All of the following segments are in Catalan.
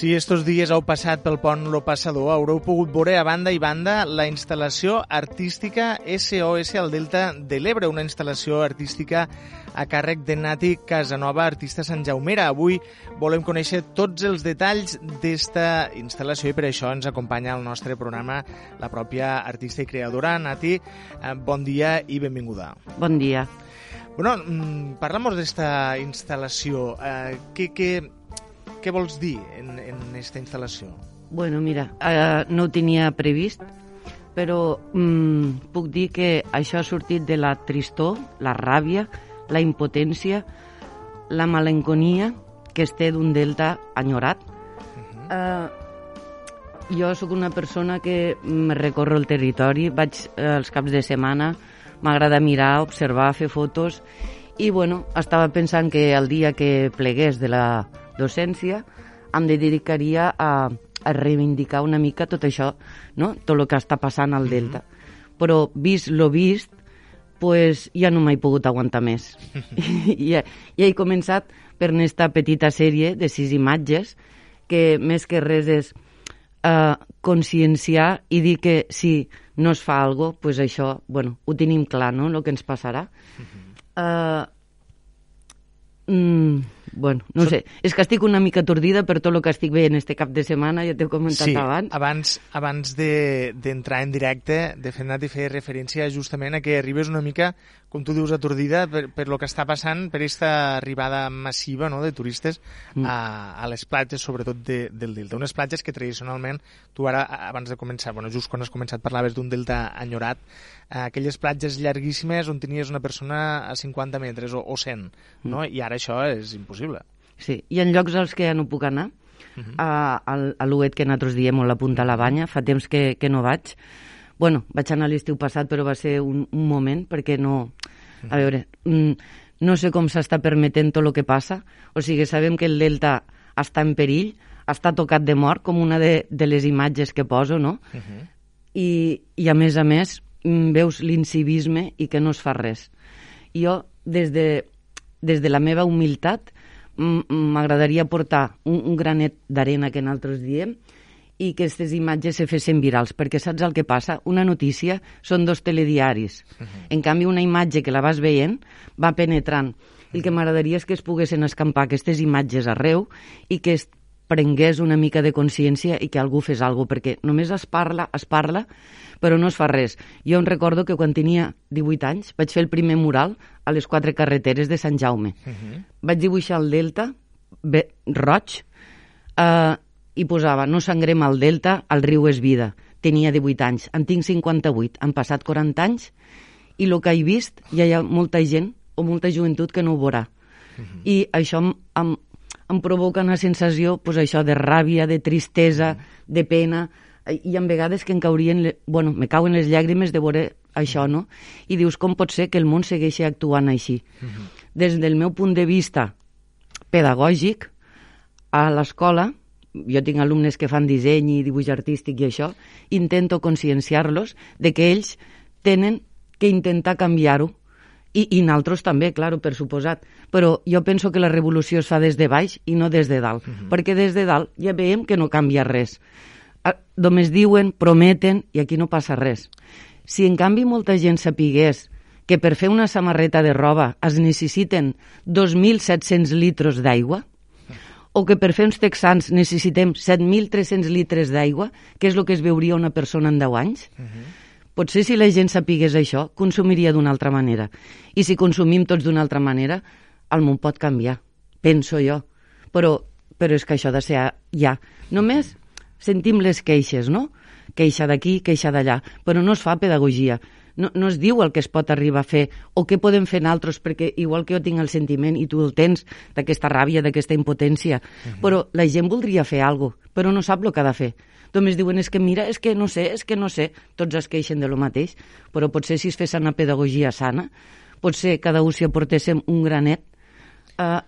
Si estos dies heu passat pel pont Lo Passador, haureu pogut veure a banda i banda la instal·lació artística SOS al Delta de l'Ebre, una instal·lació artística a càrrec de Nati Casanova, artista Sant Jaumera. Avui volem conèixer tots els detalls d'esta instal·lació i per això ens acompanya al nostre programa la pròpia artista i creadora. Nati, eh, bon dia i benvinguda. Bon dia. Bueno, mm, parla'm d'esta instal·lació. Eh, què, què, què vols dir en, en aquesta instal·lació? Bueno, mira, eh, no ho tenia previst, però mm, puc dir que això ha sortit de la tristor, la ràbia, la impotència, la malenconia que es té d'un delta enyorat. Uh -huh. eh, jo sóc una persona que me recorro el territori, vaig eh, els caps de setmana, m'agrada mirar, observar, fer fotos, i bueno, estava pensant que el dia que plegués de la docència em dedicaria a, a reivindicar una mica tot això, no? tot el que està passant al Delta. Mm -hmm. Però vist lo vist, pues, ja no m'he pogut aguantar més. I, ja, ja he començat per aquesta petita sèrie de sis imatges que més que res és uh, conscienciar i dir que si no es fa alguna cosa, pues això, bueno, ho tenim clar, no?, el que ens passarà. Uh -huh. uh, mm, Bueno, no Són... sé, és que estic una mica atordida per tot el que estic veient este cap de setmana, ja t'he comentat sí, abans. abans, abans d'entrar de, en directe, de fet, Nati feia referència justament a que arribes una mica, com tu dius, atordida per, per lo que està passant, per aquesta arribada massiva no, de turistes mm. a, a les platges, sobretot de, del Delta. Unes platges que tradicionalment, tu ara, abans de començar, bueno, just quan has començat, parlaves d'un Delta enyorat, eh, aquelles platges llarguíssimes on tenies una persona a 50 metres o, o 100, no? Mm. i ara això és impossible possible. Sí, hi ha llocs als que ja no puc anar, uh -huh. a, a, l'UET que nosaltres diem, o la Punta a la Banya, fa temps que, que no vaig. Bueno, vaig anar l'estiu passat, però va ser un, un moment, perquè no... A veure, mm, no sé com s'està permetent tot el que passa. O sigui, sabem que el Delta està en perill, està tocat de mort, com una de, de les imatges que poso, no? Uh -huh. I, I, a més a més, mm, veus l'incivisme i que no es fa res. Jo, des de, des de la meva humilitat, m'agradaria portar un, un granet d'arena que nosaltres diem i que aquestes imatges se fessin virals, perquè saps el que passa? Una notícia són dos telediaris. Uh -huh. En canvi, una imatge que la vas veient va penetrant. I el que m'agradaria és que es poguessin escampar aquestes imatges arreu i que es prengués una mica de consciència i que algú fes alguna cosa, perquè només es parla, es parla, però no es fa res. Jo em recordo que quan tenia 18 anys vaig fer el primer mural a les quatre carreteres de Sant Jaume. Uh -huh. Vaig dibuixar el delta, bé, roig, eh, i posava no sangrem al delta, el riu és vida. Tenia 18 anys, en tinc 58, han passat 40 anys i el que he vist ja hi ha molta gent o molta joventut que no ho veurà. Uh -huh. I això em, em, em provoca una sensació, pues, això de ràbia, de tristesa, uh -huh. de pena, hi ha vegades que em caurien, bueno, me cauen les llàgrimes de veure això, no? I dius, com pot ser que el món segueixi actuant així? Uh -huh. Des del meu punt de vista pedagògic, a l'escola, jo tinc alumnes que fan disseny i dibuix artístic i això, intento conscienciar-los de que ells tenen que intentar canviar-ho i, i naltros també, clar, per suposat. Però jo penso que la revolució es fa des de baix i no des de dalt, uh -huh. perquè des de dalt ja veiem que no canvia res només diuen, prometen, i aquí no passa res. Si en canvi molta gent sapigués que per fer una samarreta de roba es necessiten 2.700 litres d'aigua, o que per fer uns texans necessitem 7.300 litres d'aigua, que és el que es veuria una persona en 10 anys, uh -huh. potser si la gent sapigués això, consumiria d'una altra manera. I si consumim tots d'una altra manera, el món pot canviar, penso jo. Però, però és que això ha de ser ja. Només sentim les queixes, no? Queixa d'aquí, queixa d'allà, però no es fa pedagogia. No, no es diu el que es pot arribar a fer o què podem fer altres, perquè igual que jo tinc el sentiment i tu el tens d'aquesta ràbia, d'aquesta impotència, uh -huh. però la gent voldria fer alguna cosa, però no sap el que ha de fer. Només diuen, és que mira, és que no sé, és que no sé. Tots es queixen de lo mateix, però potser si es fes una pedagogia sana, potser cada un si aportéssim un granet, eh,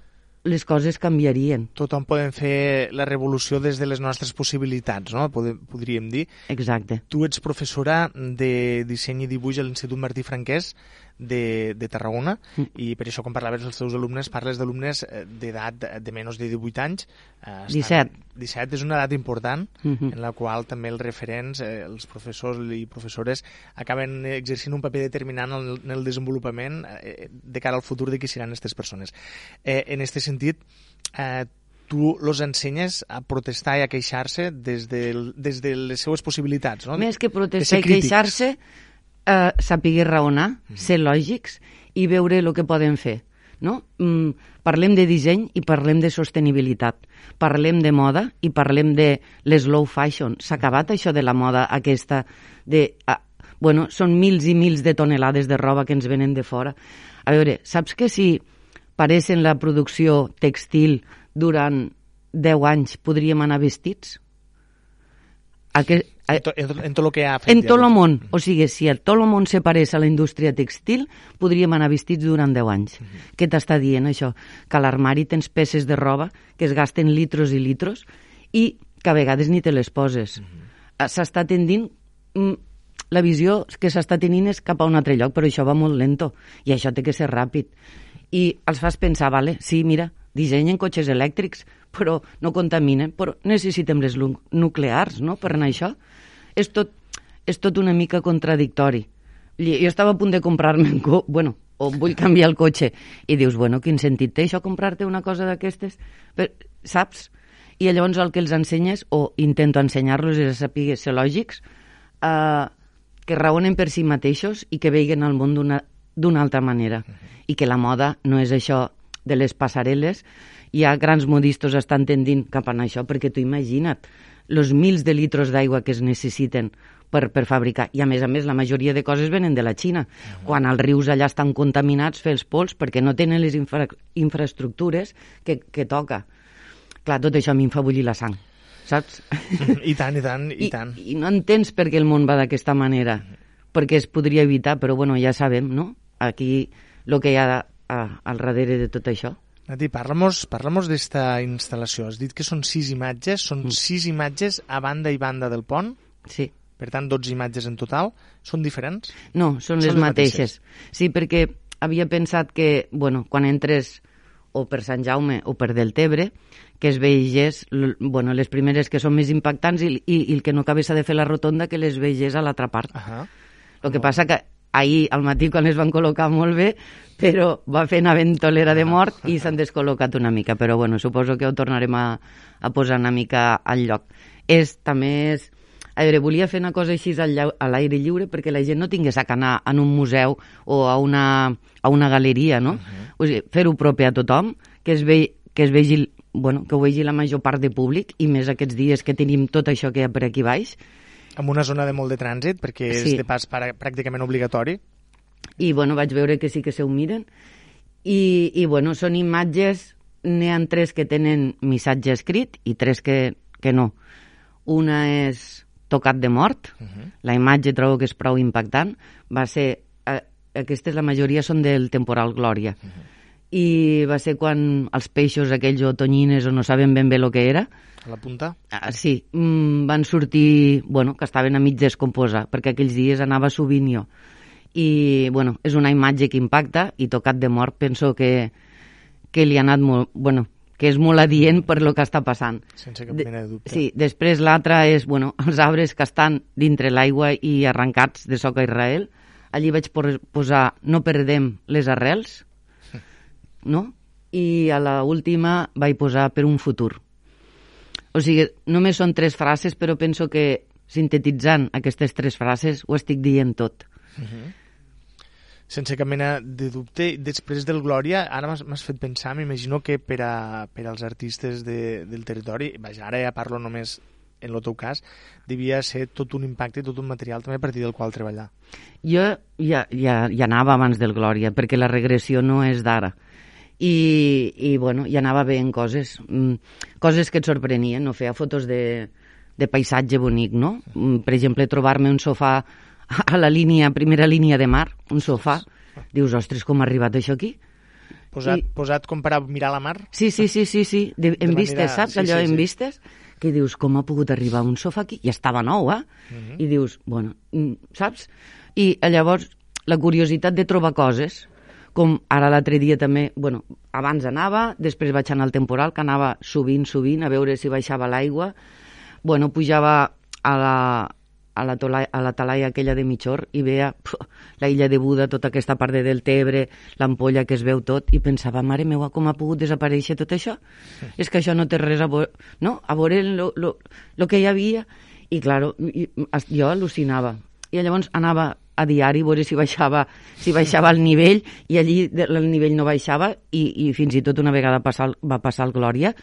les coses canviarien. Tothom podem fer la revolució des de les nostres possibilitats, no? podríem dir. Exacte. Tu ets professora de disseny i dibuix a l'Institut Martí Franquès de, de Tarragona mm. i per això quan parlaves dels teus alumnes parles d'alumnes eh, d'edat de menys de 18 anys. Eh, 17. 17 és una edat important mm -hmm. en la qual també els referents, eh, els professors i professores acaben exercint un paper determinant en el, en el desenvolupament eh, de cara al futur de qui seran aquestes persones. Eh, en aquest sentit, eh, tu los ensenyes a protestar i a queixar-se des, de, des de les seues possibilitats, no? Més que protestar i queixar-se, eh, sapiguer raonar, mm -hmm. ser lògics i veure el que poden fer. No? Mm, parlem de disseny i parlem de sostenibilitat. Parlem de moda i parlem de slow fashion. S'ha acabat això de la moda aquesta de... Ah, bueno, són mils i mils de tonelades de roba que ens venen de fora. A veure, saps que si paressin la producció textil durant 10 anys podríem anar vestits? Aquest, en, to, en, tot el que ha fet. En tot el món. O sigui, si el tot el món se parés a la indústria textil, podríem anar vestits durant 10 anys. Uh -huh. Què t'està dient això? Que a l'armari tens peces de roba que es gasten litros i litros i que a vegades ni te les poses. Uh -huh. S'està tendint... Mm, la visió que s'està tenint és cap a un altre lloc, però això va molt lento i això té que ser ràpid. I els fas pensar, vale, sí, mira, dissenyen cotxes elèctrics, però no contaminen, però necessitem les nuclears, no?, per anar a això. És tot, és tot una mica contradictori. Jo estava a punt de comprar-me un co... bueno, o vull canviar el cotxe, i dius, bueno, quin sentit té això comprar-te una cosa d'aquestes? Saps? I llavors el que els ensenyes, o intento ensenyar-los, és a saber ser lògics, eh, que raonen per si mateixos i que veguen el món d'una altra manera. Uh -huh. I que la moda no és això de les passarel·les, hi ha grans modistos estan tendint cap a això, perquè tu imagina't els mils de litros d'aigua que es necessiten per, per fabricar. I a més a més, la majoria de coses venen de la Xina. Uh -huh. Quan els rius allà estan contaminats, fer els pols, perquè no tenen les infra infraestructures que, que toca. Clar, tot això a mi em fa bullir la sang, saps? I tant, i tant, i, I tant. I no entens per què el món va d'aquesta manera, perquè es podria evitar, però bueno, ja sabem, no? Aquí el que hi ha a, al darrere de tot això? Nati, parla-mos parla d'esta instal·lació. Has dit que són sis imatges, són mm. sis imatges a banda i banda del pont? Sí. Per tant, 12 imatges en total. Són diferents? No, són, són les, les mateixes. mateixes. Sí, perquè havia pensat que, bueno, quan entres o per Sant Jaume o per Deltebre, que es vegés, bueno, les primeres que són més impactants i, i, i el que no acabés de fer la rotonda que les vegés a l'altra part. Uh -huh. El que passa que ahir al matí quan es van col·locar molt bé, però va fer una ventolera de mort i s'han descol·locat una mica, però bueno, suposo que ho tornarem a, a posar una mica al lloc. És, també és... A veure, volia fer una cosa així a l'aire lliure perquè la gent no tingués a anar en un museu o a una, a una galeria, no? Uh -huh. o sigui, fer-ho propi a tothom, que es, ve, que es vegi bueno, que ho vegi la major part de públic i més aquests dies que tenim tot això que hi ha per aquí baix amb una zona de molt de trànsit, perquè és sí. de pas pràcticament obligatori. I, bueno, vaig veure que sí que se ho miren. I, i bueno, són imatges, n'hi ha tres que tenen missatge escrit i tres que, que no. Una és tocat de mort, uh -huh. la imatge trobo que és prou impactant, va ser, eh, aquestes la majoria són del temporal Glòria, uh -huh. I va ser quan els peixos aquells o tonyines o no saben ben bé el que era, a la punta? Ah, sí, mm, van sortir, bueno, que estaven a mig descomposar, perquè aquells dies anava sovint jo. I, bueno, és una imatge que impacta i tocat de mort penso que, que li ha anat molt, bueno, que és molt adient per lo que està passant. Sense cap mena de dubte. Sí, després l'altre és, bueno, els arbres que estan dintre l'aigua i arrencats de soca Israel. Allí vaig posar no perdem les arrels, no? I a la última vaig posar per un futur. O sigui, només són tres frases, però penso que sintetitzant aquestes tres frases ho estic dient tot. Uh -huh. Sense cap mena de dubte. Després del Glòria, ara m'has fet pensar, m'imagino que per, a, per als artistes de, del territori, vaja, ara ja parlo només en el teu cas, devia ser tot un impacte tot un material també a partir del qual treballar. Jo ja, ja, ja anava abans del Glòria, perquè la regressió no és d'ara i, i bueno, hi anava en coses, mm, coses que et sorprenien, no? Feia fotos de, de paisatge bonic, no? Mm, per exemple, trobar-me un sofà a la línia, primera línia de mar, un sofà. Dius, ostres, com ha arribat això aquí? Posat, I... posat com per a mirar la mar? Sí, sí, sí, sí, sí. De, en de vistes, manera... saps? Sí, Allò sí, en sí. vistes que dius, com ha pogut arribar un sofà aquí? I estava nou, eh? Uh mhm. -huh. I dius, bueno, mm, saps? I llavors la curiositat de trobar coses, com ara l'altre dia també, bueno, abans anava, després vaig anar al temporal, que anava sovint, sovint, a veure si baixava l'aigua, bueno, pujava a la, a la, tola, a la talaia aquella de Mitjor i veia la illa de Buda, tota aquesta part de del Tebre, l'ampolla que es veu tot, i pensava, mare meva, com ha pogut desaparèixer tot això? Sí. És que això no té res a veure, no? A veure lo, lo, lo que hi havia. I, claro, jo al·lucinava. I llavors anava a diari a veure si baixava, si baixava el nivell i allí el nivell no baixava i, i fins i tot una vegada passar, va passar el Glòria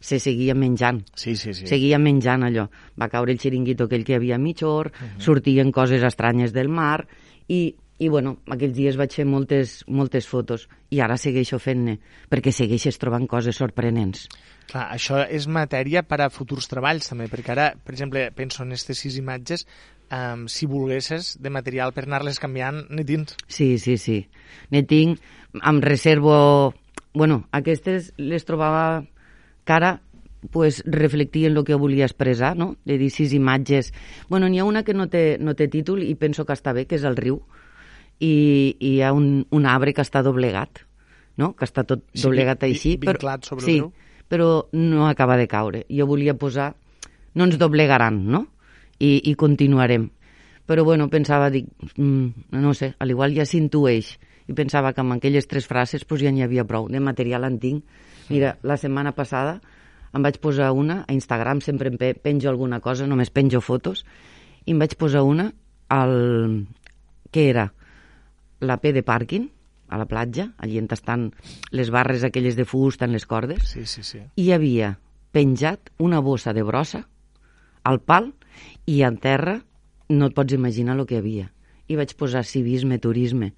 se seguia menjant. Sí, sí, sí. Seguia menjant allò. Va caure el xiringuito aquell que havia a mitjor, uh -huh. sortien coses estranyes del mar i, i bueno, aquells dies vaig fer moltes, moltes fotos i ara segueixo fent-ne perquè segueixes trobant coses sorprenents. Clar, això és matèria per a futurs treballs també, perquè ara, per exemple, penso en aquestes sis imatges, um, si volguessis de material per anar-les canviant, ne tens. Sí, sí, sí. Ne tinc, em reservo... Bueno, aquestes les trobava que ara pues, reflectien el que volia expressar, no? de dir sis imatges. bueno, n'hi ha una que no té, no té títol i penso que està bé, que és el riu, i, i hi ha un, un arbre que està doblegat, no? que està tot sí, doblegat així. Vinclat sobre sí, el riu. però no acaba de caure. Jo volia posar, no ens doblegaran, no? I, i continuarem. Però bueno, pensava, dic, mm, no sé, al igual ja s'intueix. I pensava que amb aquelles tres frases pues, ja n'hi havia prou. De material en tinc Mira, la setmana passada em vaig posar una, a Instagram sempre em penjo alguna cosa, només penjo fotos, i em vaig posar una al... que era la P de pàrquing, a la platja, allí on estan les barres aquelles de fusta en les cordes, sí, sí, sí. i hi havia penjat una bossa de brossa al pal i en terra no et pots imaginar el que hi havia. I vaig posar civisme, turisme,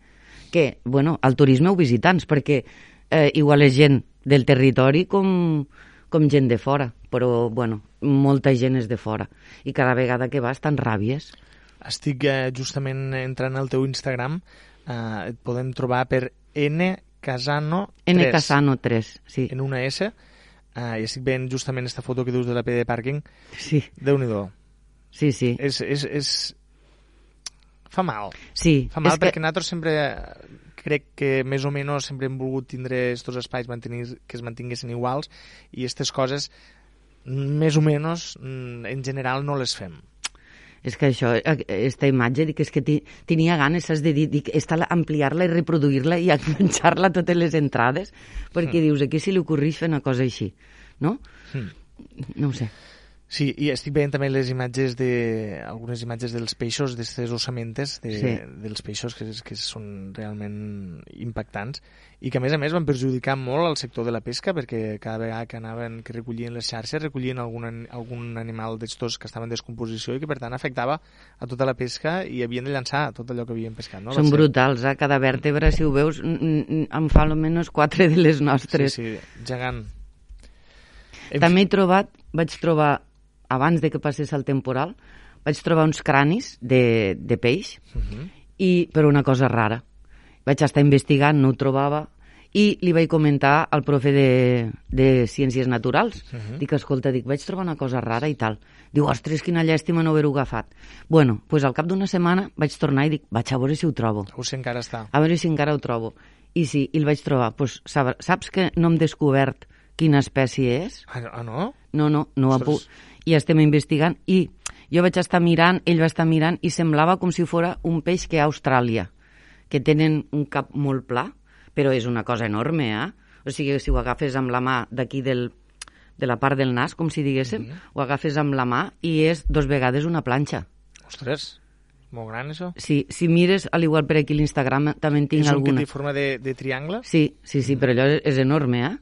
que, bueno, el turisme ho visitants, perquè eh, igual és gent del territori com, com gent de fora, però, bueno, molta gent és de fora. I cada vegada que vas, tan ràbies. Estic eh, justament entrant al teu Instagram, eh, et podem trobar per N Casano 3. N Casano 3, sí. En una S, eh, i estic veient justament aquesta foto que dius de la P de pàrquing. Sí. Déu-n'hi-do. Sí, sí. És, és, és... Fa mal. Sí. Fa mal és perquè que... nosaltres sempre crec que més o menys sempre hem volgut tindre aquests espais mantenir, que es mantinguessin iguals i aquestes coses més o menys en general no les fem. És que això, aquesta imatge, dic, és que tenia ganes, saps, de dir, dic, ampliar-la i reproduir-la i enganxar-la a totes les entrades, perquè mm. dius, aquí si li ocorreix fer una cosa així, no? Mm. No ho sé. Sí, i estic veient també les imatges de... algunes imatges dels peixos, d'aquestes ossamentes de, sí. dels peixos que, que són realment impactants i que a més a més van perjudicar molt el sector de la pesca perquè cada vegada que anaven, que recollien les xarxes recollien algun, algun animal d'estos que estaven en descomposició i que per tant afectava a tota la pesca i havien de llançar tot allò que havien pescat. No? Són ser... brutals, eh? Cada vèrtebra, si ho veus, em fa almenys quatre de les nostres. Sí, sí, gegant. També he trobat, vaig trobar abans de que passés el temporal, vaig trobar uns cranis de, de peix, uh mhm. -huh. i, però una cosa rara. Vaig estar investigant, no ho trobava, i li vaig comentar al profe de, de Ciències Naturals. Uh mhm. -huh. Dic, escolta, dic, vaig trobar una cosa rara i tal. Diu, ostres, quina llàstima no haver-ho agafat. Bueno, pues al cap d'una setmana vaig tornar i dic, vaig a veure si ho trobo. O si encara està. A veure si encara ho trobo. I sí, i el vaig trobar. Pues, saps que no hem descobert quina espècie és? Ah, no? No, no, no ho puc i estem investigant i jo vaig estar mirant, ell va estar mirant i semblava com si fora un peix que a Austràlia, que tenen un cap molt pla, però és una cosa enorme, eh? O sigui, si ho agafes amb la mà d'aquí del, de la part del nas, com si diguéssim, mm -hmm. ho agafes amb la mà i és dos vegades una planxa. Ostres, molt gran, això? Sí, si mires, al igual per aquí l'Instagram, també en tinc és alguna. És un que té forma de, de triangle? Sí, sí, sí, mm -hmm. però allò és enorme, eh?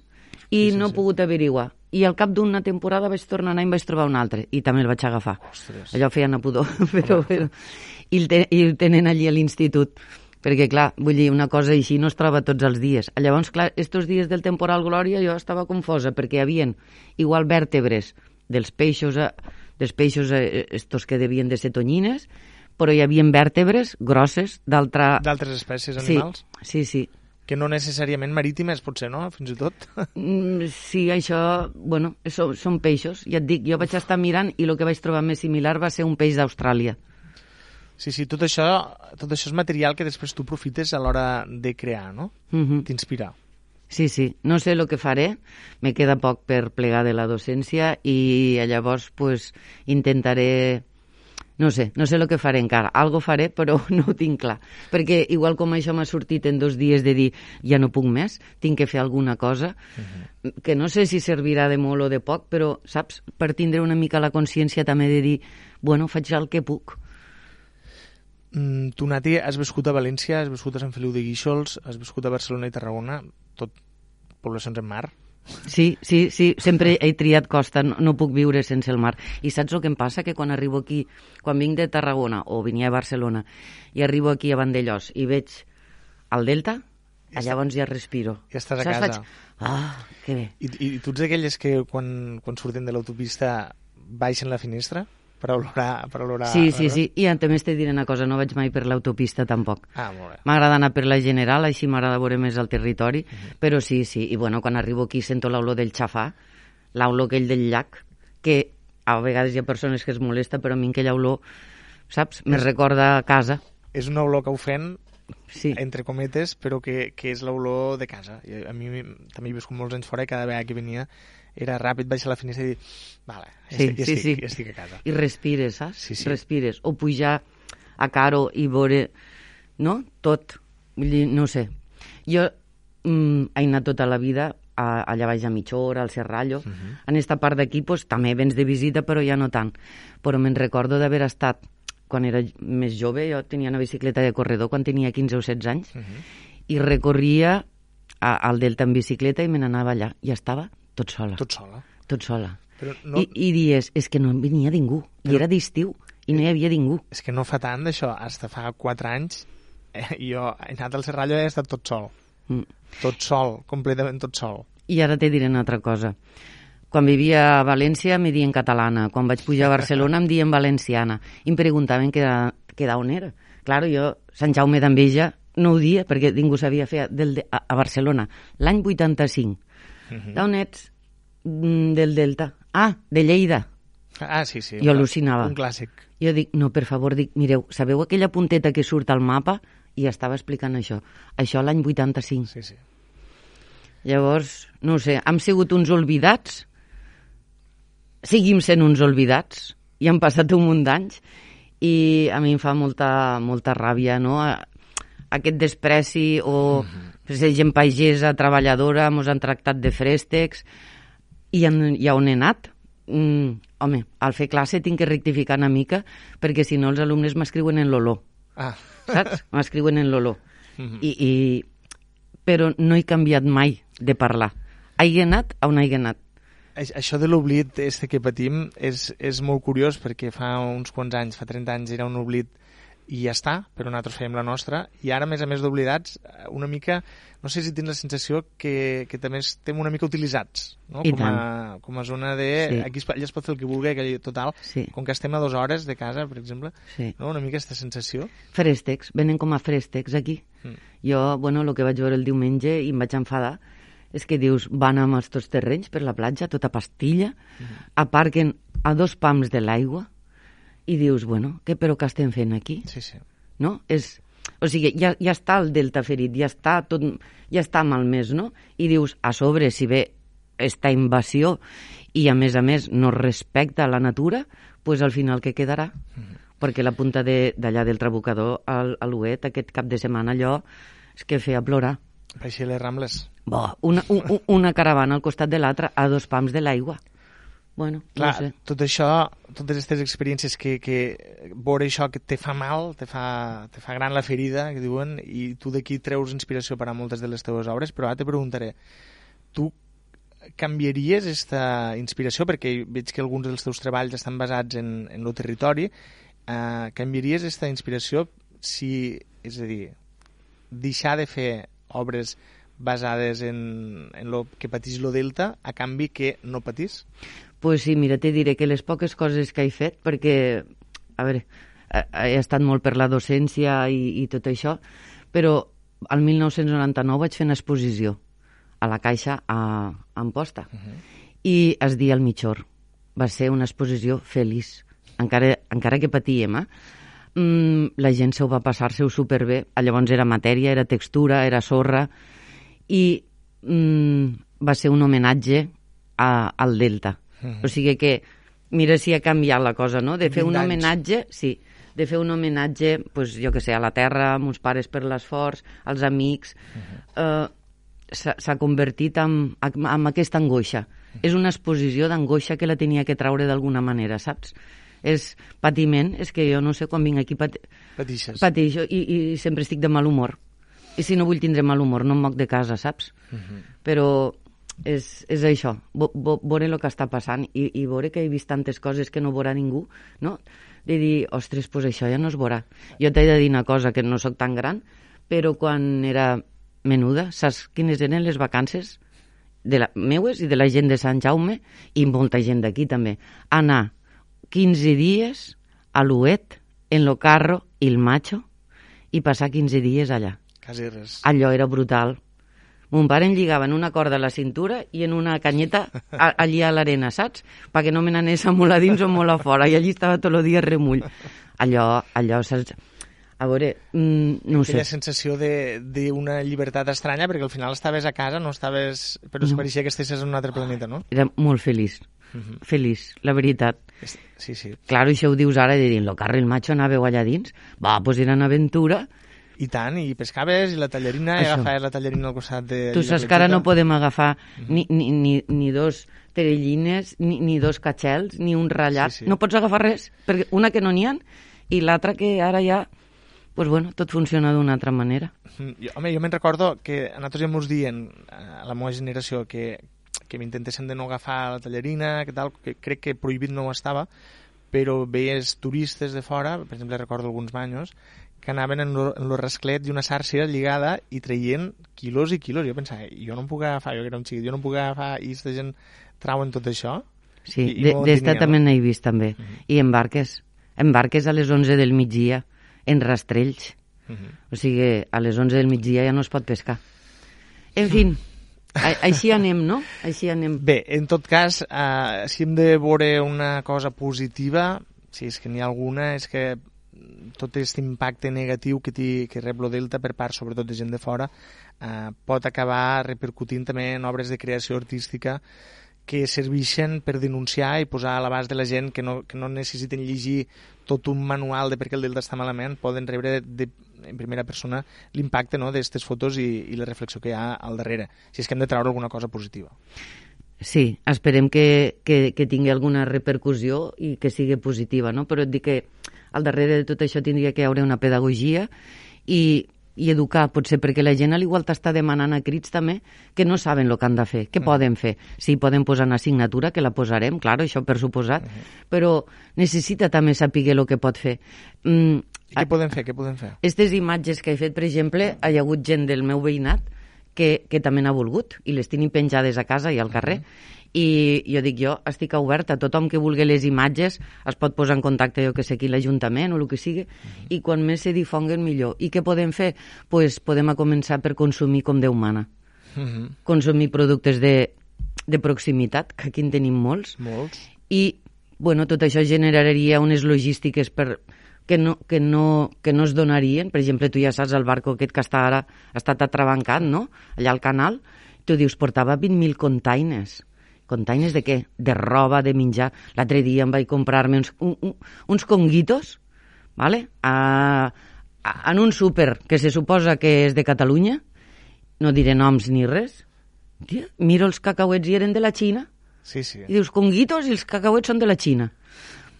I sí, sí, no he sí. pogut averiguar i al cap d'una temporada vaig tornar a anar i vaig trobar un altre i també el vaig agafar. Ostres. Allò feia una pudor, però, però... I, el te, I el tenen allí a l'institut perquè, clar, vull dir, una cosa així no es troba tots els dies. Llavors, clar, estos dies del temporal Glòria jo estava confosa perquè hi havia igual vèrtebres dels peixos, eh, dels peixos eh, estos que devien de ser tonyines, però hi havia vèrtebres grosses d'altra... D'altres espècies animals? Sí, sí, sí que no necessàriament marítimes, potser, no? Fins i tot. Mm, sí, això, bueno, són, són peixos. Ja et dic, jo vaig estar mirant i el que vaig trobar més similar va ser un peix d'Austràlia. Sí, sí, tot això, tot això és material que després tu profites a l'hora de crear, no? Mm -hmm. T'inspira. Sí, sí, no sé el que faré, me queda poc per plegar de la docència i llavors pues, intentaré no sé, no sé el que faré encara. Algo faré, però no ho tinc clar. Perquè igual com això m'ha sortit en dos dies de dir ja no puc més, tinc que fer alguna cosa, uh -huh. que no sé si servirà de molt o de poc, però, saps, per tindre una mica la consciència també de dir, bueno, faig el que puc. Mm, tu, Nati, has viscut a València, has viscut a Sant Feliu de Guíxols, has viscut a Barcelona i Tarragona, tot poblacions en mar. Sí, sí, sí, sempre he triat costa, no, no puc viure sense el mar. I saps el que em passa? Que quan arribo aquí, quan vinc de Tarragona o venia a Barcelona i arribo aquí a Vandellós i veig el delta, ja llavors ja respiro. Ja estàs a saps? casa. Faig... Ah, que bé. I, I tu ets d'aquelles que quan, quan surten de l'autopista baixen la finestra? Per olorar... Per olorar sí, sí, sí. I també t'he diré una cosa, no vaig mai per l'autopista tampoc. Ah, molt bé. M'agrada anar per la general, així m'agrada veure més el territori, mhm. -huh. però sí, sí. I bueno, quan arribo aquí sento l'olor del xafà, l'olor aquell del llac, que a vegades hi ha persones que es molesta, però a mi aquella olor, saps, me recorda a casa. És una olor que ofèn, sí. entre cometes, però que, que és l'olor de casa. I a mi també he viscut molts anys fora i cada vegada que venia era ràpid baixar la finestra i dir, vale, ja, sí, estic, sí, estic, sí. ja estic a casa. I respires, saps? Sí, sí. Respires. O pujar a Caro i veure, no? Tot. Vull dir, no sé. Jo mm, he anat tota la vida a, allà baix a Mitjora, al Serrallo. Uh -huh. En esta part d'aquí pues, també vens de visita, però ja no tant. Però me'n recordo d'haver estat, quan era més jove, jo tenia una bicicleta de corredor quan tenia 15 o 16 anys, uh -huh. i recorria a, al Delta en bicicleta i me n'anava allà. I estava tot sola. Tot sola. Tot sola. Però no... I, I dies, és que no venia ningú. Però... I era d'estiu i no hi havia ningú. És que no fa tant d'això, hasta fa 4 anys eh, jo he anat al Serrallo i he estat tot sol. Mm. Tot sol, completament tot sol. I ara te diré una altra cosa. Quan vivia a València me dien catalana, quan vaig pujar a Barcelona em dien valenciana. I em preguntaven que, que d'on era. Claro, jo, Sant Jaume d'Enveja, no ho dia perquè ningú sabia fer del, a, a Barcelona. L'any 85 Uh -huh. D'on ets? Mm, del Delta. Ah, de Lleida. Ah, sí, sí. Jo al·lucinava. Un clàssic. Jo dic, no, per favor, dic, mireu, sabeu aquella punteta que surt al mapa? I estava explicant això. Això l'any 85. Sí, sí. Llavors, no sé, hem sigut uns oblidats, seguim sent uns oblidats, i han passat un munt d'anys, i a mi em fa molta, molta ràbia, no?, aquest despreci o... Uh -huh és gent pagesa, treballadora, ens han tractat de fréstecs, i, en, i on he anat? Mm, home, al fer classe tinc que rectificar una mica, perquè si no els alumnes m'escriuen en l'olor. Ah. Saps? M'escriuen en l'olor. Mm -hmm. I, i, però no he canviat mai de parlar. He anat on he anat. Això de l'oblit este que patim és, és molt curiós perquè fa uns quants anys, fa 30 anys, era un oblit i ja està, però nosaltres fèiem la nostra, i ara, a més a més d'oblidats, una mica, no sé si tens la sensació que, que també estem una mica utilitzats, no? I com, a, com a zona de... Sí. Aquí es, allà es pot fer el que vulgui, aquell total, sí. com que estem a dues hores de casa, per exemple, sí. no? una mica aquesta sensació. Fréstecs, venen com a fréstecs aquí. Mm. Jo, bueno, el que vaig veure el diumenge i em vaig enfadar, és que dius, van amb els tots terrenys per la platja, tota pastilla, mm. aparquen a dos pams de l'aigua, i dius, bueno, què però que estem fent aquí? Sí, sí. No? És, o sigui, ja, ja està el delta ferit, ja està tot, ja està malmès, no? I dius, a sobre, si ve esta invasió i a més a més no respecta la natura, pues al final què quedarà? Mm -hmm. Perquè la punta d'allà de, del trabucador al, a l'Uet aquest cap de setmana allò és que feia plorar. Així les Rambles. Bo, una, un, una caravana al costat de l'altra a dos pams de l'aigua. Bueno, Clar, no sé. tot això, totes aquestes experiències que, que veure això que te fa mal, te fa, te fa gran la ferida, que diuen, i tu d'aquí treus inspiració per a moltes de les teves obres, però ara te preguntaré, tu canviaries aquesta inspiració, perquè veig que alguns dels teus treballs estan basats en, en el territori, eh, canviaries aquesta inspiració si, és a dir, deixar de fer obres basades en, en lo que patís lo delta a canvi que no patís? Pues sí, mira, te diré que les poques coses que he fet, perquè, a veure, he estat molt per la docència i, i tot això, però al 1999 vaig fer una exposició a la Caixa a, a Amposta uh -huh. i es dia el Mitjor. Va ser una exposició feliç, encara, encara que patíem, eh? mm, la gent se ho va passar-se-ho superbé. Llavors era matèria, era textura, era sorra, i mm, va ser un homenatge a, al Delta. Uh -huh. O sigui que, mira si ha canviat la cosa, no? De fer un homenatge, sí, de fer un homenatge, pues, jo que sé, a la terra, a meus pares per l'esforç, als amics... Uh -huh. eh, s'ha convertit en, en aquesta angoixa. Uh -huh. És una exposició d'angoixa que la tenia que traure d'alguna manera, saps? És patiment, és que jo no sé, quan vinc aquí pat... Patixes. pateixo i, i sempre estic de mal humor. I si no vull tindre mal humor, no em moc de casa, saps? Uh -huh. Però és, és això, veure el que està passant i, i veure que he vist tantes coses que no veurà ningú, no? De dir, ostres, pues això ja no es veurà. Jo t'he de dir una cosa, que no sóc tan gran, però quan era menuda, saps quines eren les vacances de la, meues i de la gent de Sant Jaume i molta gent d'aquí també. Anar 15 dies a l'Uet, en lo carro i el macho, i passar 15 dies allà. Quasi res. Allò era brutal. Mon pare em lligava en una corda a la cintura i en una canyeta a, allí a l'arena, saps? Perquè no me n'anés molt a dins o molt a fora. I allí estava tot el dia remull. Allò, allò, saps? A veure, mm, no ho sé. Aquella sensació d'una llibertat estranya, perquè al final estaves a casa, no estaves... Però es no. pareixia que estiguessis en un altre planeta, no? Era molt feliç. Uh -huh. Feliç, la veritat. Sí, sí. Claro, això ho dius ara de dir, lo carro el macho anàveu allà dins? Va, pues era una aventura i tant, i pescaves, i la tallarina, Això. i agafaves la tallarina al costat de... Tu saps que ara no podem agafar ni, ni, ni, ni dos terellines, ni, ni dos catxels, ni un ratllat. Sí, sí. No pots agafar res, perquè una que no n'hi ha i l'altra que ara ja pues bueno, tot funciona d'una altra manera. Mm, jo, home, jo me'n recordo que a nosaltres ja mos diuen, a la meva generació, que, que m'intentessin de no agafar la tallarina, que tal, que crec que prohibit no ho estava, però veies turistes de fora, per exemple recordo alguns banyos, que anaven en el rasclet d'una sàrcia lligada i traient quilos i quilos. Jo pensava, jo no em puc agafar, jo que era un xiquet, jo no em puc agafar, i aquesta gent trauen tot això. Sí, d'esta no també n'he vist també. Uh -huh. I en barques, en barques a les 11 del migdia, en rastrells. Uh -huh. O sigui, a les 11 del migdia ja no es pot pescar. En fi, així anem, no? Així anem. Bé, en tot cas, eh, si hem de veure una cosa positiva, si és que n'hi ha alguna, és que tot aquest impacte negatiu que, que rep lo Delta per part sobretot de gent de fora eh, pot acabar repercutint també en obres de creació artística que serveixen per denunciar i posar a l'abast de la gent que no, que no necessiten llegir tot un manual de per què el Delta està malament, poden rebre de, en primera persona l'impacte no, d'aquestes fotos i, i la reflexió que hi ha al darrere, si és que hem de treure alguna cosa positiva. Sí, esperem que, que, que tingui alguna repercussió i que sigui positiva, no? però et dic que al darrere de tot això tindria que haver una pedagogia i, i educar, potser perquè la gent a l'igual t'està demanant a crits també que no saben el que han de fer, què mm. poden fer. Si poden posar una assignatura, que la posarem, clar, això per suposat, mm-hmm. -huh. però necessita també saber el que pot fer. Mm, I què poden fer? Què poden fer? Aquestes imatges que he fet, per exemple, hi ha hagut gent del meu veïnat que, que també n'ha volgut i les tenim penjades a casa i al carrer. -huh i jo dic, jo estic oberta, tothom que vulgui les imatges es pot posar en contacte, jo que sé, aquí l'Ajuntament o el que sigui, -huh. i quan més se difonguen millor. I què podem fer? pues podem a començar per consumir com Déu mana. Uh -huh. Consumir productes de, de proximitat, que aquí en tenim molts. Molts. I, bueno, tot això generaria unes logístiques per, que no, que, no, que no es donarien. Per exemple, tu ja saps el barco aquest que està ara ha estat atrabancat, no?, allà al canal. Tu dius, portava 20.000 containers Containes de què? De roba, de menjar. L'altre dia em vaig comprar-me uns, un, uns conguitos, vale? a, a, en un súper que se suposa que és de Catalunya, no diré noms ni res, Tia, miro els cacauets i eren de la Xina. Sí, sí. I dius, conguitos i els cacauets són de la Xina.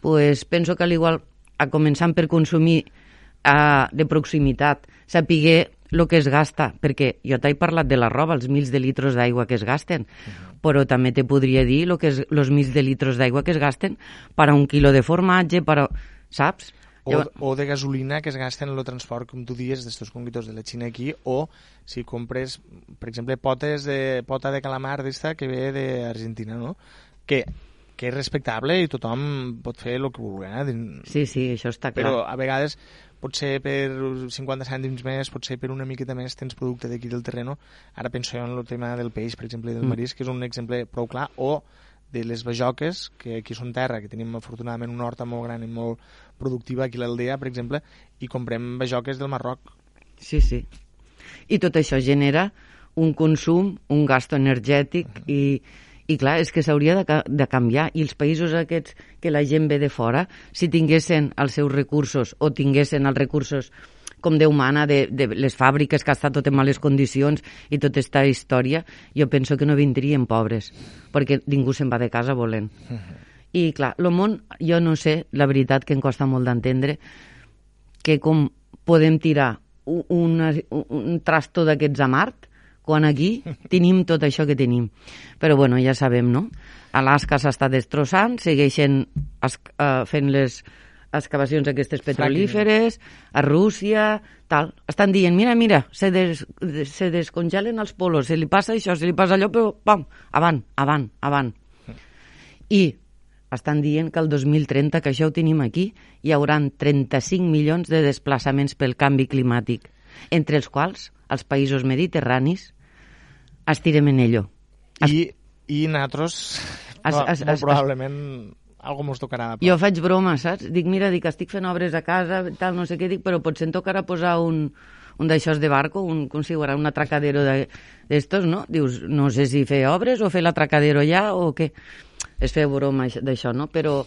pues penso que al igual, a començar per consumir uh, de proximitat, sapiguer el que es gasta, perquè jo t'he parlat de la roba, els mils de litres d'aigua que es gasten, uh -huh. però també te podria dir lo que és, els mils de litres d'aigua que es gasten per a un quilo de formatge, per a, saps? O, o de gasolina que es gasten en el transport, com tu dius, d'estos conguitos de la Xina aquí, o si compres, per exemple, potes de, pota de calamar d'esta que ve d'Argentina, no? Que que és respectable i tothom pot fer el que vulgui. Eh? Sí, sí, això està clar. Però a vegades potser per 50 cèntims més, potser per una miqueta més tens producte d'aquí del terreno. Ara penso en el tema del peix, per exemple, del mm. marisc, que és un exemple prou clar, o de les bajoques, que aquí són terra, que tenim afortunadament una horta molt gran i molt, productiva aquí a l'Aldea, per exemple, i comprem bajoques del Marroc. Sí, sí. I tot això genera un consum, un gasto energètic uh -huh. i, i clar, és que s'hauria de, de canviar i els països aquests que la gent ve de fora, si tinguessin els seus recursos o tinguessin els recursos com Déu mana, de, de les fàbriques que estat tot en males condicions i tota aquesta història, jo penso que no vindrien pobres, perquè ningú se'n va de casa volent. Uh -huh. I clar, el món, jo no sé, la veritat que em costa molt d'entendre, que com podem tirar un, una, un trasto d'aquests a Mart, quan aquí tenim tot això que tenim. Però bueno, ja sabem, no? Alaska s'està destrossant, segueixen uh, fent les excavacions aquestes petrolíferes, a Rússia, tal. Estan dient, mira, mira, se, des, se descongelen els polos, se li passa això, se li passa allò, però pam, avant, avant, avant. I estan dient que el 2030, que això ho tenim aquí, hi haurà 35 milions de desplaçaments pel canvi climàtic, entre els quals els països mediterranis estirem en ello. I, i nosaltres, es, es, es, probablement algo mos tocarà. Jo faig broma, saps? Dic, mira, dic, estic fent obres a casa, tal, no sé què, dic, però potser em tocarà posar un, un d'aixòs de barco, un, com si un atracadero d'estos, no? Dius, no sé si fer obres o fer l'atracadero ja o què. És fer broma d'això, no? Però,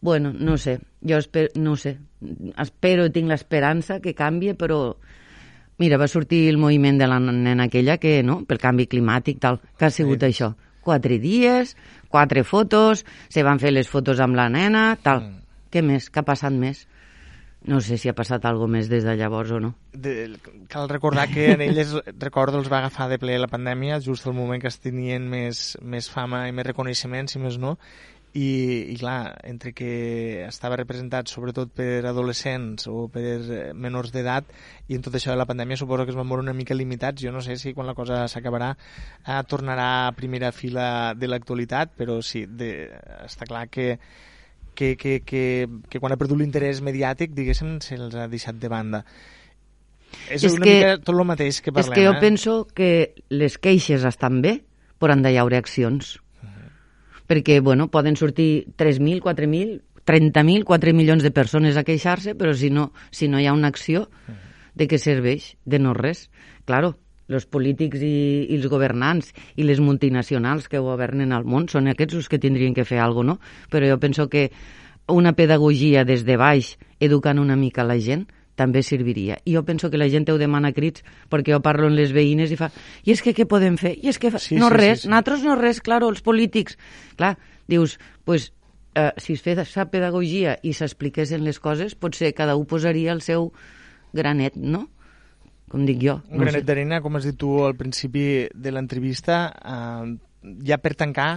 bueno, no sé. Jo espero, no sé. Espero, tinc l'esperança que canvie, però... Mira, va sortir el moviment de la nena aquella que, no?, pel canvi climàtic, tal, que ha sigut sí. això. Quatre dies, quatre fotos, se van fer les fotos amb la nena, tal. Mm. Què més? Què ha passat més? No sé si ha passat alguna més des de llavors o no. De, cal recordar que en elles, recordo, els va agafar de ple la pandèmia, just el moment que es tenien més, més fama i més reconeixements, i més no, i, i clar, entre que estava representat sobretot per adolescents o per menors d'edat i en tot això de la pandèmia suposo que es van moure una mica limitats jo no sé si quan la cosa s'acabarà eh, tornarà a primera fila de l'actualitat però sí, de, està clar que que, que, que, que quan ha perdut l'interès mediàtic, diguéssim, se'ls ha deixat de banda. És, és una que, mica tot el mateix que parlem. És que jo eh? penso que les queixes estan bé, però han de haure accions perquè bueno, poden sortir 3.000, 4.000, 30.000, 4 milions de persones a queixar-se, però si no, si no hi ha una acció, de què serveix? De no res. Claro, els polítics i, i els governants i les multinacionals que governen el món són aquests els que tindrien que fer alguna cosa, no? Però jo penso que una pedagogia des de baix, educant una mica la gent, també serviria. I jo penso que la gent ho demana crits, perquè jo parlo amb les veïnes i fa, i és que què podem fer? I és que fa... sí, no sí, res, sí, sí. nosaltres no res, claro, els polítics. Clar, dius, pues, eh, si es fes sa pedagogia i s'expliquessin les coses, potser cada un posaria el seu granet, no? Com dic jo. Un no granet d'arena, com has dit tu al principi de l'entrevista, eh, ja per tancar,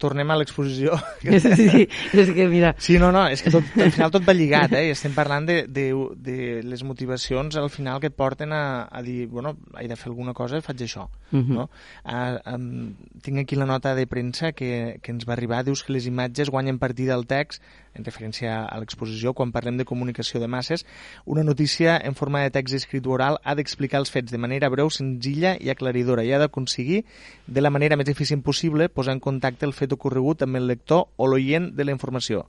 tornem a l'exposició. Sí, sí, és que mira... Sí, no, no, és que tot, al final tot va lligat, eh? I estem parlant de, de, de les motivacions al final que et porten a, a dir, bueno, he de fer alguna cosa, faig això, uh mhm. -huh. no? Uh, um, tinc aquí la nota de premsa que, que ens va arribar, dius que les imatges guanyen partida al text en referència a l'exposició, quan parlem de comunicació de masses, una notícia en forma de text escrit oral ha d'explicar els fets de manera breu, senzilla i aclaridora i ha d'aconseguir, de la manera més eficient possible, posar en contacte el fet ocorregut amb el lector o l'oient de la informació.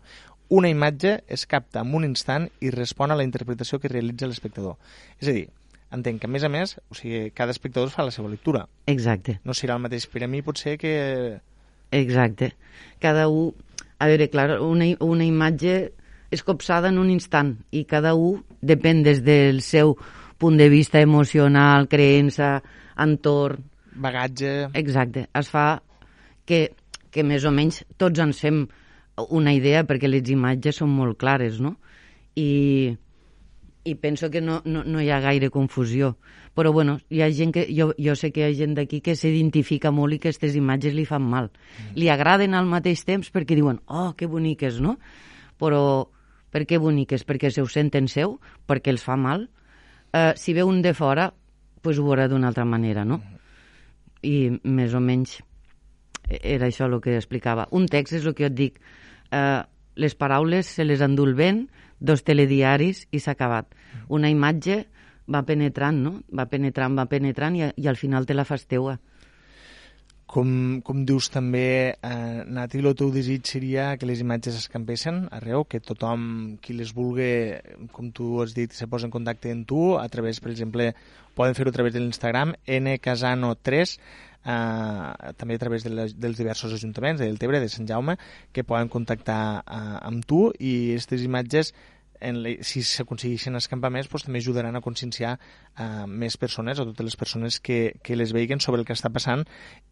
Una imatge es capta en un instant i respon a la interpretació que realitza l'espectador. És a dir, entenc que, a més a més, o sigui, cada espectador fa la seva lectura. Exacte. No serà el mateix per a mi, potser, que... Exacte. Cada un a veure, clar, una, una imatge és copsada en un instant i cada un depèn des del seu punt de vista emocional, creença, entorn... Bagatge... Exacte. Es fa que, que més o menys tots ens fem una idea perquè les imatges són molt clares, no? I, i penso que no, no, no hi ha gaire confusió però bueno, hi ha gent que, jo, jo sé que hi ha gent d'aquí que s'identifica molt i que aquestes imatges li fan mal. Mm. Li agraden al mateix temps perquè diuen, oh, que boniques, no? Però per què boniques? Perquè se ho senten seu? Perquè els fa mal? Eh, si ve un de fora, pues ho veurà d'una altra manera, no? I més o menys era això el que explicava. Un text és el que jo et dic. Eh, les paraules se les endú el vent, dos telediaris i s'ha acabat. Mm. Una imatge va penetrant, no? Va penetrant, va penetrant i, i al final te la fas teua. com, com dius també, eh, Nati, el teu desig seria que les imatges es campessin arreu, que tothom qui les vulgui, com tu has dit, se posa en contacte amb tu, a través, per exemple, poden fer-ho a través de l'Instagram, ncasano3, eh, també a través de les, dels diversos ajuntaments de Deltebre, de Sant Jaume, que poden contactar eh, amb tu i aquestes imatges en la, si s'aconsegueixen més, doncs, també ajudaran a conscienciar uh, més persones, o totes les persones que, que les veiguen sobre el que està passant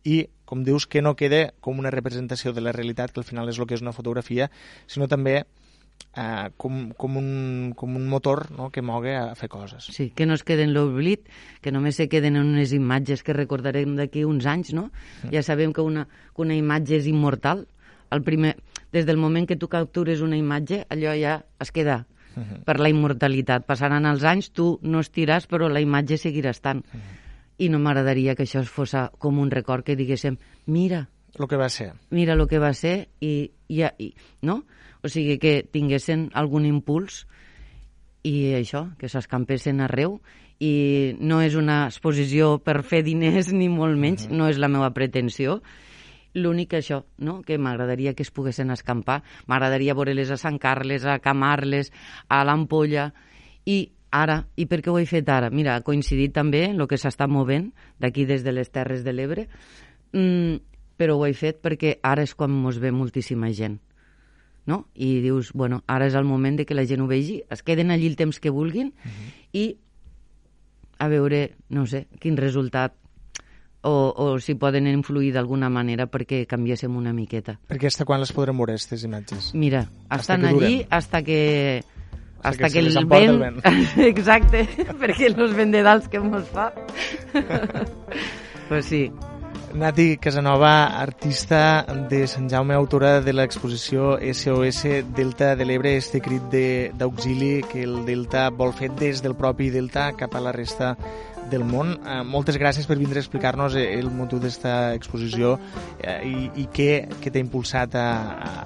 i, com dius, que no quede com una representació de la realitat, que al final és el que és una fotografia, sinó també uh, com, com, un, com un motor no? que mogui a fer coses. Sí, que no es queden l'oblit, que només se queden en unes imatges que recordarem d'aquí uns anys, no? Mm. Ja sabem que una, que una imatge és immortal. El primer, des del moment que tu captures una imatge, allò ja es queda uh -huh. per la immortalitat. Passaran els anys, tu no estiràs, però la imatge seguirà estant. Uh -huh. I no m'agradaria que això fos com un record que diguéssim, mira... El que va ser. Mira el que va ser i, i, i no? O sigui, que tinguessin algun impuls i això, que s'escampessin arreu i no és una exposició per fer diners ni molt menys, uh -huh. no és la meva pretensió, L'únic això, no? que m'agradaria que es poguessin escampar. M'agradaria veure-les a Sant Carles, a Camarles, a l'Ampolla, i ara, i per què ho he fet ara? Mira, ha coincidit també el que s'està movent d'aquí des de les Terres de l'Ebre, mm, però ho he fet perquè ara és quan mos ve moltíssima gent. No? I dius, bueno, ara és el moment de que la gent ho vegi, es queden allí el temps que vulguin uh -huh. i a veure, no sé, quin resultat o, o si poden influir d'alguna manera perquè canviéssim una miqueta. Perquè hasta quan les podrem veure, aquestes imatges? Mira, estan allí hasta que... Hasta, hasta que, que el, vent... el vent. Exacte, perquè els vendedals que mos fa. pues sí. Nati Casanova, artista de Sant Jaume, autora de l'exposició SOS Delta de l'Ebre, este crit d'auxili que el Delta vol fer des del propi Delta cap a la resta del món. Eh, moltes gràcies per vindre a explicar-nos el motiu d'esta exposició eh, i, i què, què t'ha impulsat a,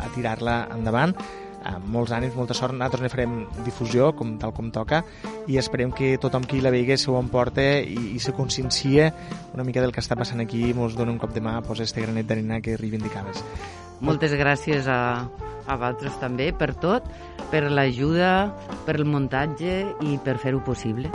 a tirar-la endavant. Eh, molts ànims, molta sort. Nosaltres ne farem difusió, com tal com toca, i esperem que tothom qui la vegi s'ho emporte i, i se consciencia una mica del que està passant aquí i mos dona un cop de mà pues, este granet d'arena que reivindicaves. Moltes gràcies a, a vosaltres també per tot, per l'ajuda, per el muntatge i per fer-ho possible.